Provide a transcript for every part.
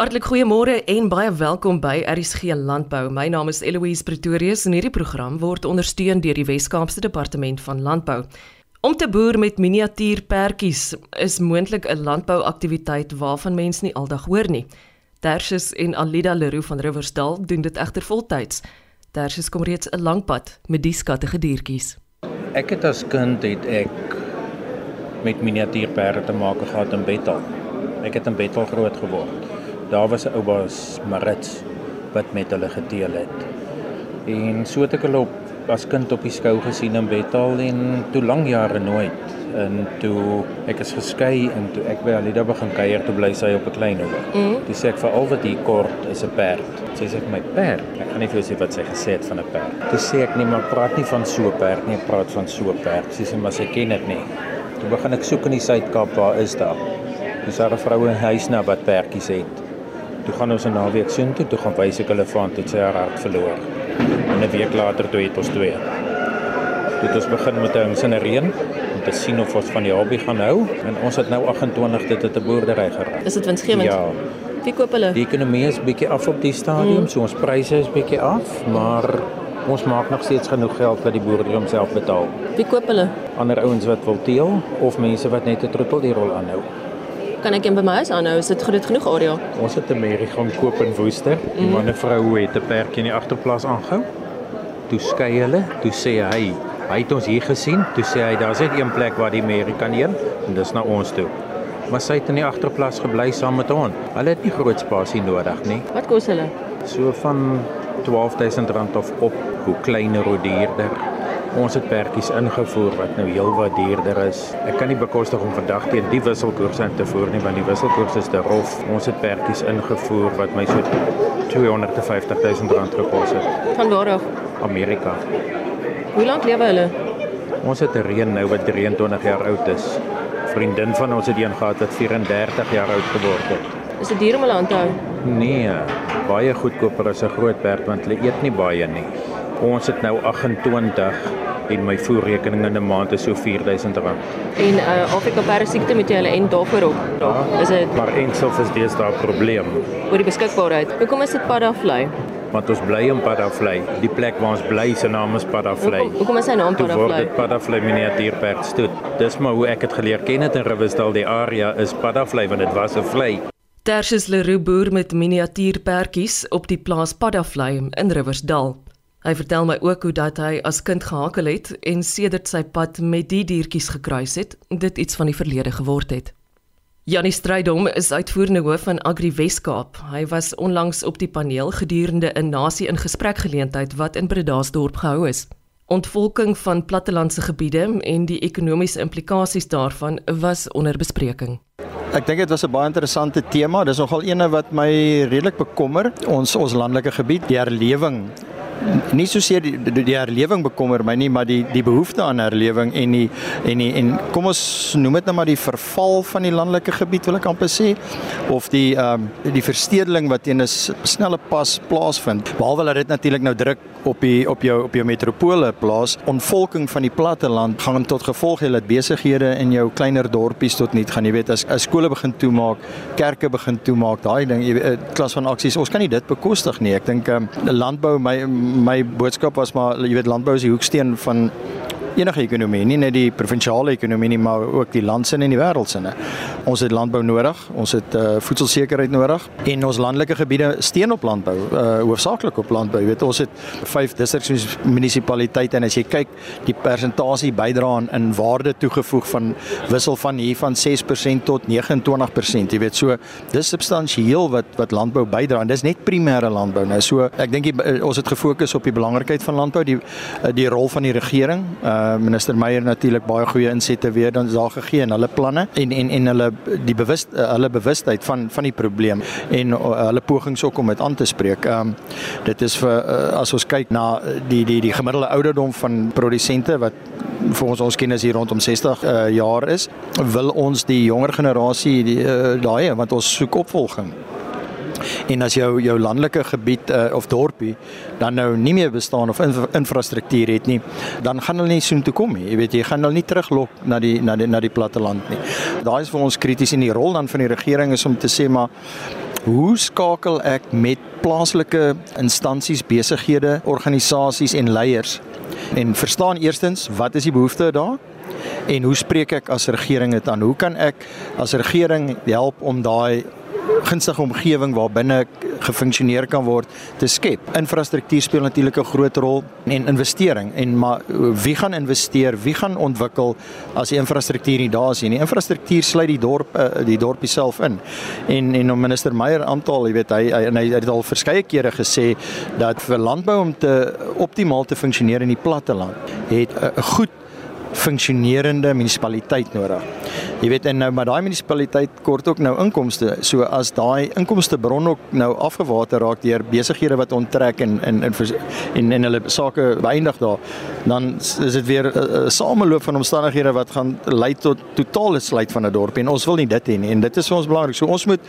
Hartlik goeiemôre en baie welkom by RSG Landbou. My naam is Eloise Pretorius en hierdie program word ondersteun deur die Wes-Kaapse Departement van Landbou. Om te boer met miniatuurperdjies is moontlik 'n landbouaktiwiteit waarvan mense nie aldag hoor nie. Tersius en Alida Leroux van Riversdal doen dit egter voltyds. Tersius kom reeds 'n lang pad met die skattige diertjies. Ek het as kind het ek met miniatuurperde te maak gehad in Bethel. Ek het in Bethel groot geword. Daar was 'n oubaas Marits wat met hulle geteel het. En so het ek hulle op as kind op die skou gesien in Bethel en toe lank jare nooit. En toe ek is geskei en toe ek by Alida begin kuier toe bly sy op 'n klein hoek. Mm. Toe sê ek vir al wat hier kort is 'n perd. Sy sê vir my perd. Ek gaan nie vir jou sê wat sy gesê het van 'n perd. Toe sê ek nee maar praat nie van so 'n perd nie, praat van so 'n perd. Sy sê maar sy ken dit nie. Toe begin ek soek in die Suid-Kaap, waar is daar? Dis daar 'n vrou in huis na wat perdjies het. Toe gaan ons 'n naweek soheen toe, toe gaan wys ek hulle van toe sy haar hart verloor. En 'n week later toe het ons twee. Toe het ons begin met 'n sin reën om te sien of ons van die hobby gaan hou en ons het nou 28 dit het 'n boerdery geraak. Is dit winsgewend? Ja. Wie koop hulle? Die ekonomie is bietjie af op die stadium, mm. so ons pryse is bietjie af, maar ons maak nog steeds genoeg geld dat die boerdery homself betaal. Wie koop hulle? Ander ouens wat wil teel of mense wat net 'n trotteldierrol aanhou. Kan ek hom by my huis aanhou? Is dit groot genoeg area? Ons het 'n merrie gaan koop in Woester. Die mm. man en vrou het 'n perdjie in die agterplaas aangehou. Toe skei hulle, toe sê hy, hy het ons hier gesien, toe sê hy daar's net een plek waar die merrie kan heen en dis na ons toe. Maar sy het in die agterplaas gebly saam met hom. Hulle het nie groot spasie nodig nie. Wat kos hulle? So van R12000 of op, hoe kleiner hoe duurder. Ons het perdjies ingevoer wat nou heelwat duurder is. Ek kan nie bekostig om vandag teen die wisselkoers in te voer nie want die wisselkoers is te rof. Ons het perdjies ingevoer wat my so 250 000 rand gekos het. Van waar af? Amerika. Hoe lank lewe hulle? Ons het 'n reën nou wat 23 jaar oud is. Vriendin van ons het een gehad wat 34 jaar oud geword het. Is dit duur om hulle aan te hou? Nee, baie goedkoper as 'n groot perd want hulle eet nie baie nie. Ons het nou 28 en my voerrekening in 'n maand is so R4000. En uh Afrika perdesiekte moet jy hulle en daarvoor op. Ja, is dit Maar eenself is dis daar 'n probleem. Oor die beskikbaarheid. Hoekom is dit Padafly? Want ons bly in Padafly. Die plek waar ons bly se naam is Padafly. Hoekom, hoekom is sy naam Padafly? Word dit Padafly miniatuurperd stoet. Dis maar hoe ek dit geleer ken het in Riversdal die area is Padafly want dit was 'n vlei. Tersius Leroux boer met miniatuurperdjies op die plaas Padafly in Riversdal. Hy vertel my ook hoe dat hy as kind gehakel het en sedert sy pad met die diertjies gekruis het, dit iets van die verlede geword het. Janie Strydom is uitvoerende hoof van Agri Weskaap. Hy was onlangs op die paneel gedurende 'n nasie in gesprek geleentheid wat in Bredasdorp gehou is. Ontvolking van plattelandse gebiede en die ekonomiese implikasies daarvan was onder bespreking. Ek dink dit was 'n baie interessante tema. Dis nogal eene wat my redelik bekommer. Ons ons landelike gebied, die herlewing nie so seer die, die, die herlewing bekommer my nie, maar die die behoefte aan herlewing en die en die en kom ons noem dit nou maar die verval van die landelike gebied wil ek amper sê of die ehm um, die verstedeling wat teen 'n snelle pas plaasvind. Behalwe dat dit natuurlik nou druk op die op jou op jou metropole plaas, ontvolking van die platte land gaan tot gevolg hê dat besighede in jou kleiner dorpies tot niet gaan, jy weet as as skole begin toemaak, kerke begin toemaak, daai ding, jy weet klas van aksies, ons kan nie dit bekostig nie. Ek dink ehm um, landbou my my boodskap was maar jy weet landbou is die hoeksteen van enige ekonomie, nie net die provinsiale ekonomie nie, maar ook die landsin en die wêreldsinne. Ons het landbou nodig, ons het uh, voedselsekerheid nodig en ons landelike gebiede steun op landbou, uh, hoofsaaklik op landbou. Jy weet ons het vyf distriksmunisipaliteite en as jy kyk die persentasie bydra aan in waarde toegevoeg van wissel van hier van 6% tot 29%. Jy weet so dis substansieel wat wat landbou bydra en dis net primêre landbou. Nou so ek dink ons het gefokus op die belangrikheid van landbou, die die rol van die regering. Uh, uh, minister Meyer natuurlik baie goeie insette weer dan daar gegee in hulle planne en en en hulle die bewus uh, hulle bewustheid van van die probleem en uh, hulle pogings ook om dit aan te spreek. Ehm um, dit is vir uh, as ons kyk na die die die gemiddelde ouderdom van produsente wat volgens ons kennis hier rondom 60 uh, jaar is, wil ons die jonger generasie die uh, daai want ons soek opvolging. En as jou jou landelike gebied uh, of dorpie dan nou nie meer bestaan of infra infrastruktuur het nie, dan gaan hulle nie soheen toe kom nie. Jy weet jy gaan hulle nie teruglok na die na die na die platte land nie. Daai is vir ons krities en die rol dan van die regering is om te sê maar Hoe skakel ek met plaaslike instansies, besighede, organisasies en leiers en verstaan eerstens wat is die behoeftes daar? En hoe spreek ek as regering dit aan? Hoe kan ek as regering help om daai gunstige omgewing waarbinne gefunksioneer kan word te skep. Infrastruktuur speel natuurlik 'n groot rol en investering en maar wie gaan investeer? Wie gaan ontwikkel as die infrastruktuur nie daar is nie? Die infrastruktuur sluit die dorp eh, die dorpie self in. En en om minister Meyer aantal, jy weet hy hy, hy het al verskeie kere gesê dat vir landbou om te optimaal te funksioneer in die platte land, het 'n goed funksionerende munisipaliteit nodig. Jy weet en nou maar daai munisipaliteit kort ook nou inkomste. So as daai inkomstebron ook nou afgewater raak deur besighede wat onttrek en en en en, en hulle sake beëindig daar, dan is dit weer 'n sameloop van omstandighede wat gaan lei tot totale sluit van 'n dorp en ons wil nie dit hê nie en dit is vir ons belangrik. So ons moet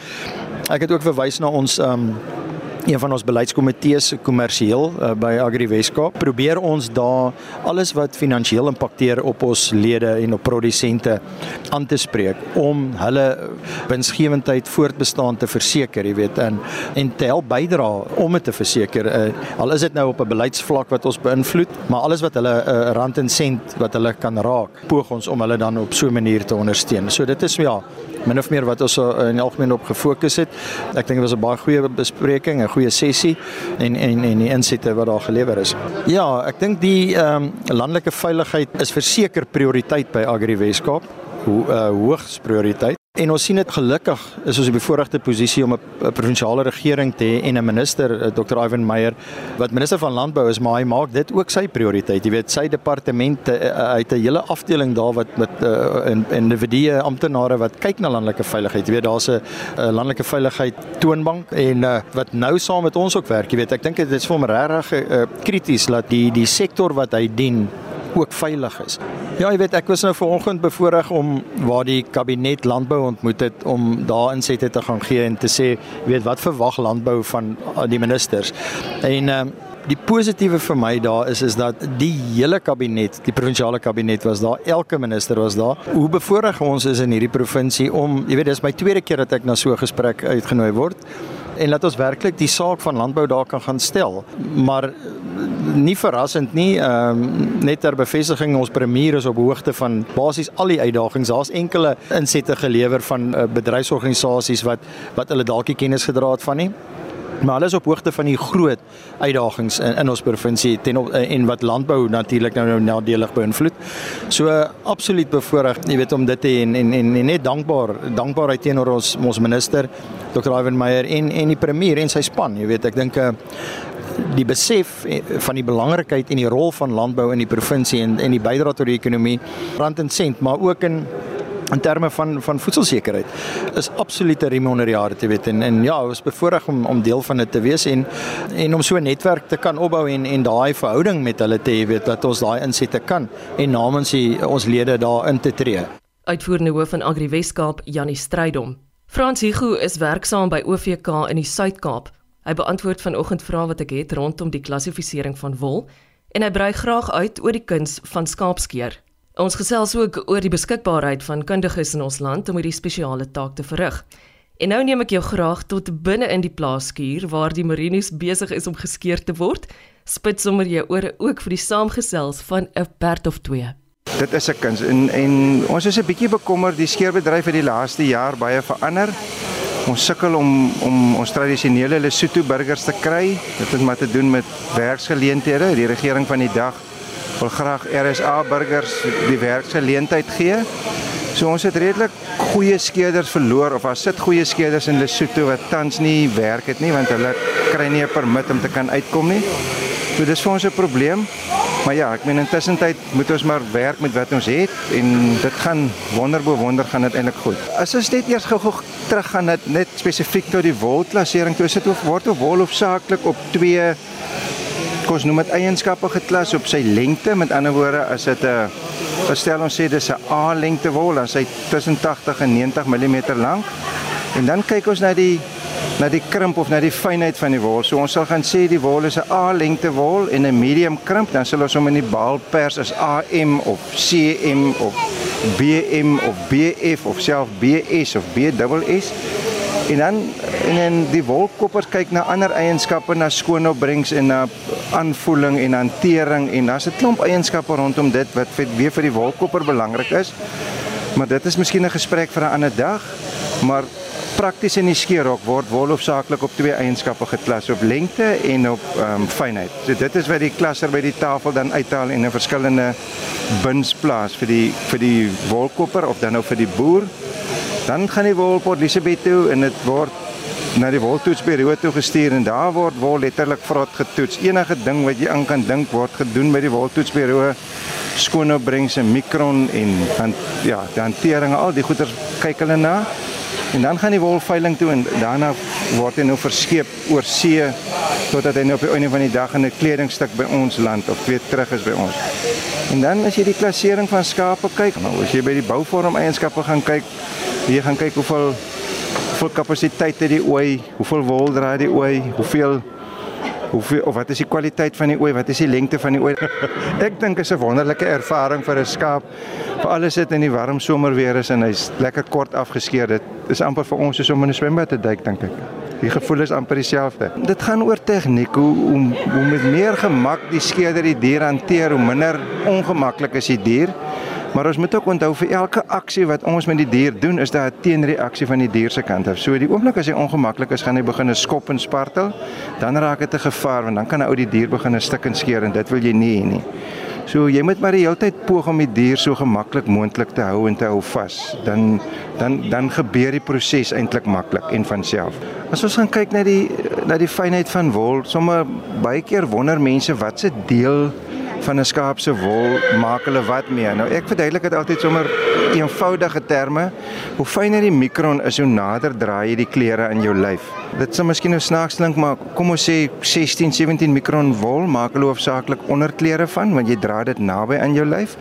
ek het ook verwys na ons um een van ons beleidskomitees kommersieel uh, by Agri Weskaap probeer ons daar alles wat finansiëel impakteer op ons lede en op produsente aan te spreek om hulle winsgewendheid voortbestaan te verseker, jy weet, en en te help bydra om dit te verseker. Uh, al is dit nou op 'n beleidsvlak wat ons beïnvloed, maar alles wat hulle uh, rand en sent wat hulle kan raak, poog ons om hulle dan op so 'n manier te ondersteun. So dit is ja, min of meer wat ons uh, in algemeen op gefokus het. Ek dink dit was 'n baie goeie bespreking, 'n goeie sessie en en en die insigte wat daar gelewer is. Ja, ek dink die ehm um, landelike veiligheid is verseker prioriteit by Agri Weskaap. Hoe uh, hoogs prioriteit. En ons sien dit gelukkig is ons in 'n bevoordeelde posisie om 'n provinsiale regering te hê en 'n minister eh, Dr. Ivan Meyer wat minister van landbou is, maar hy maak dit ook sy prioriteit. Jy weet, sy departement uh, het 'n hele afdeling daar wat met uh, individue amptenare wat kyk na landelike veiligheid. Jy weet, daar's 'n uh, landelike veiligheid toonbank en uh, wat nou saam met ons ook werk. Jy weet, ek dink dit is vir hom regtig uh, krities dat die die sektor wat hy dien ook veilig is. Ja, jy weet ek was nou vanoggend bevoorreg om waar die kabinet landbou ontmoet het om daar insette te gaan gee en te sê, weet wat verwag landbou van uh, die ministers. En ehm uh, Die positiewe vir my daar is is dat die hele kabinet, die provinsiale kabinet was daar, elke minister was daar. Hoe bevoorreg ons is in hierdie provinsie om, jy weet, dis my tweede keer dat ek na so 'n gesprek uitgenooi word en laat ons werklik die saak van landbou daar kan gaan stel. Maar nie verrassend nie, ehm um, net ter bevestiging ons premier is op hoogte van basies al die uitdagings. Daar's enkele insette gelewer van uh, bedryfsorganisasies wat wat hulle dalk nie kennis gedra het van nie maar alles op hoogte van die groot uitdagings in, in ons provinsie ten op, en wat landbou natuurlik nou, nou nadelig beïnvloed. So absoluut bevoorreg, jy weet om dit te en, en en en net dankbaar, dankbaarheid teenoor ons ons minister Dr. Ivan Meyer en en die premier en sy span, jy weet ek dink uh, die besef eh, van die belangrikheid en die rol van landbou in die provinsie en en die bydrae tot die ekonomie rand en sent maar ook in in terme van van voedselsekerheid is absolute riem onder die hare te weet en en ja, ons bevoorreg om om deel van dit te wees en en om so 'n netwerk te kan opbou en en daai verhouding met hulle te hê weet dat ons daai insette kan en namens die, ons lede daarin te tree. Uitvoerende hoof van Agri Weskaap, Janie Strydom. Frans Hugo is werksaam by OVK in die Suid-Kaap. Hy beantwoord vanoggend vrae wat ek het rondom die klassifisering van wol en hy brei graag uit oor die kuns van skaapskeer. Ons gesels ook oor die beskikbaarheid van kundiges in ons land om hierdie spesiale taak te verrig. En nou neem ek jou graag tot binne in die plaaskuur waar die merinos besig is om geskeer te word. Spits sommer jou ore ook vir die saamgesels van 'n perd of twee. Dit is 'n kuns en en ons is 'n bietjie bekommerd die skeerbedryf het die laaste jaar baie verander. Ons sukkel om om ons tradisionele Lesotho burgers te kry. Dit het maar te doen met werksgeleenthede. Die regering van die dag wil graag RSA burgers die werksgeleentheid gee. So ons het redelik goeie skeerders verloor of as sit goeie skeerders in Lesotho wat tans nie werk het nie want hulle kry nie 'n permit om te kan uitkom nie. So dis vir ons 'n probleem. Maar ja, ek meen intussen tyd moet ons maar werk met wat ons het en dit gaan wonderbo wonder gaan dit eintlik goed. As ons net eers gou-gou terug gaan net spesifiek tot die wolklassering, toe sit of word of wol hoofsaaklik op twee ons noem dit eienskappe geklas op sy lengte. Met ander woorde, as dit 'n verstel ons sê dis 'n A lengte wol, dan sy tussen 80 en 90 mm lank. En dan kyk ons na die na die krimp of na die fynheid van die wol. So ons sal gaan sê die wol is 'n A lengte wol en 'n medium krimp, dan sal ons hom in die baalpers as AM of CM of BM of BF of self BS of BSS En dan en dan die wolkoppers kyk na ander eienskappe na skoonopbrengs en na aanvoeling en hantering en daar's 'n klomp eienskappe rondom dit wat vir weer vir die wolkopper belangrik is. Maar dit is miskien 'n gesprek vir 'n ander dag, maar prakties in die skeerhok word wol hoofsaaklik op twee eienskappe geklas, op lengte en op ehm um, fynheid. So dit is wat die klasser by die tafel dan uithaal en 'n verskillende bins plaas vir die vir die wolkopper of dan nou vir die boer. Dan gaan die wol Port Elizabeth toe en dit word na die woltoetsbureau toe gestuur en daar word wol letterlik vrot getoets. Enige ding wat jy aan kan dink word gedoen by die woltoetsbureau. Skoonopbrengs en mikron en dan ja, die hantering al die goeder kyk hulle na. En dan gaan die wol veiling toe en daarna word hy nou verskeep oor see totdat hy nou op die einde van die dag in 'n kledingstuk by ons land of weer terug is by ons. En dan as jy die klassering van skape kyk, nou as jy by die bouvorm eienskappe gaan kyk, jy gaan kyk hoeveel hoeveel kapasiteit het die ooi, hoeveel wol dra die ooi, hoeveel hoeveel of wat is die kwaliteit van die ooi, wat is die lengte van die ooi? Ek dink is 'n wonderlike ervaring vir 'n skaap. Vir alles sit in die warm somerweer is en hy's lekker kort afgeskeer. Dit is amper vir ons soos om in 'n swembad te duik dink ek. Die gevoel is amper dieselfde. Dit gaan oor tegniek, hoe hoe hoe met meer gemak die skeerder die dier hanteer, hoe minder ongemaklik is die dier. Maar ons moet ook onthou vir elke aksie wat ons met die dier doen, is daar 'n teenreaksie van die dier se kant af. So die oomblik as hy ongemaklik is, gaan hy begin skop en spartel, dan raak dit 'n gevaar want dan kan 'n ou die dier begin stik en skeer en dit wil jy nie hê nie. So jy moet maar die hele tyd poog om die dier so gemaklik moontlik te hou en te hou vas. Dan dan dan gebeur die proses eintlik maklik en van self. As ons gaan kyk na die na die fynheid van wol, sommer baie keer wonder mense wat se deel van 'n skaap se wol maak hulle wat mee. Nou ek verduidelik dit altyd sommer eenvoudige terme. Hoe fyner die mikron is, hoe nader draai jy die klere in jou lyf. Dit sou miskien nou snaaks klink, maar kom ons sê 16, 17 mikron wol maak hulle hoofsaaklik onderklere van want jy dra dit naby aan jou lyf.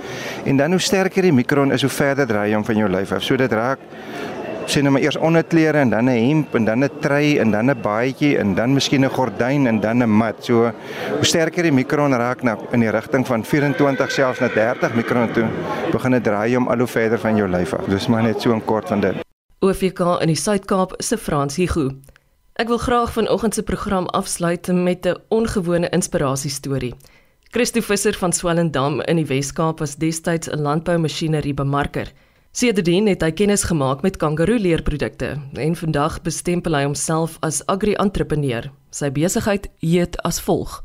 En dan hoe sterker die mikron is, hoe verder draai jy hom van jou lyf af. So dit raak sien nou maar eers onderklere en dan 'n hemp en dan 'n trui en dan 'n baadjie en dan miskien 'n gordyn en dan 'n mat. So hoe sterker die mikron raak nou in die rigting van 24 selfs na 30 mikron toe, begin dit draai om al hoe verder van jou lyf af. Dis maar net so 'n kort van dit. OVK in die Suid-Kaap se Frans Hugo. Ek wil graag vanoggend se program afsluit met 'n ongewone inspirasie storie. Christo Visser van Swellendam in die Wes-Kaap was destyds 'n landboumasjinerie bemarker. Sedertdien het hy kennis gemaak met kangaroo leerprodukte en vandag bestempel hy homself as agri-entrepreneur. Sy besigheid heet as volg: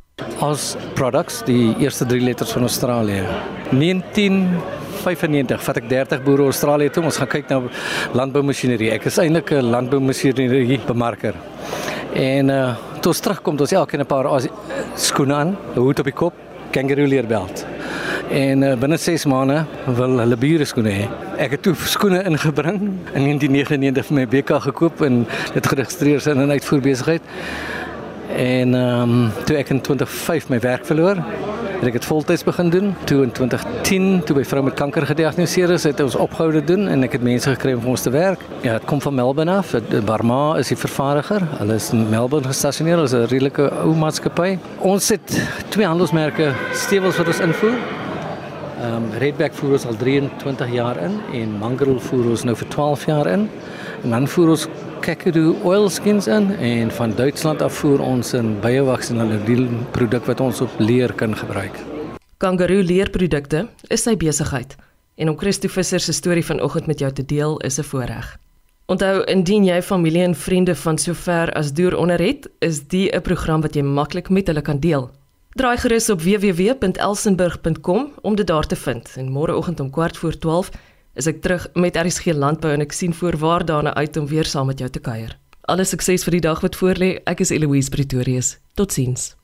As Products, die eerste 3 letters van Australië. 1995 vat ek 30 boere Australië toe. Ons gaan kyk na landboumasjinerie. Ek is eintlik 'n landboumasjinerie bemarker. En uh toe ons terugkom, ons elkeen 'n paar skoene aan, 'n hoed op die kop, kangaroo leerbelt en uh, binne 6 maande wil hulle bure skoene hê. Ek het toe skoene ingebring in 1999 vir my BK gekoop en dit geregistreer in 'n uitvoerbesigheid. En ehm um, toe ek in 2005 my werk verloor, het ek dit voltyds begin doen. Toe in 2010 toe by vrou met kanker gediagnoseer is, het ons opgehou te doen en ek het mense gekry om vir ons te werk. Ja, dit kom van Melbourne af. Barma is die vervaardiger. Hulle is in Melbourne gestasioneer. Hulle is 'n redelike ou maatskappy. Ons het twee handelsmerke stewels wat ons invoer. Ehm um, Redback voer ons al 23 jaar in en Mangrel voer ons nou vir 12 jaar in. En dan voer ons Kakadu oilskins in en van Duitsland af voer ons in biowaks en hulle die produk wat ons op leer kan gebruik. Kangaroo leerprodukte is sy besigheid en om Christo Visser se storie vanoggend met jou te deel is 'n voorreg. Onthou indien jy familie en vriende van sover as deur onder het, is die 'n program wat jy maklik met hulle kan deel. Draai gerus op www.elsenburg.com om dit daar te vind. En môreoggend om 12:15 is ek terug met RSG Landbou en ek sien voorwaar daarna uit om weer saam met jou te kuier. Alle sukses vir die dag wat voorlê. Ek is Eloise Pretorius. Totsiens.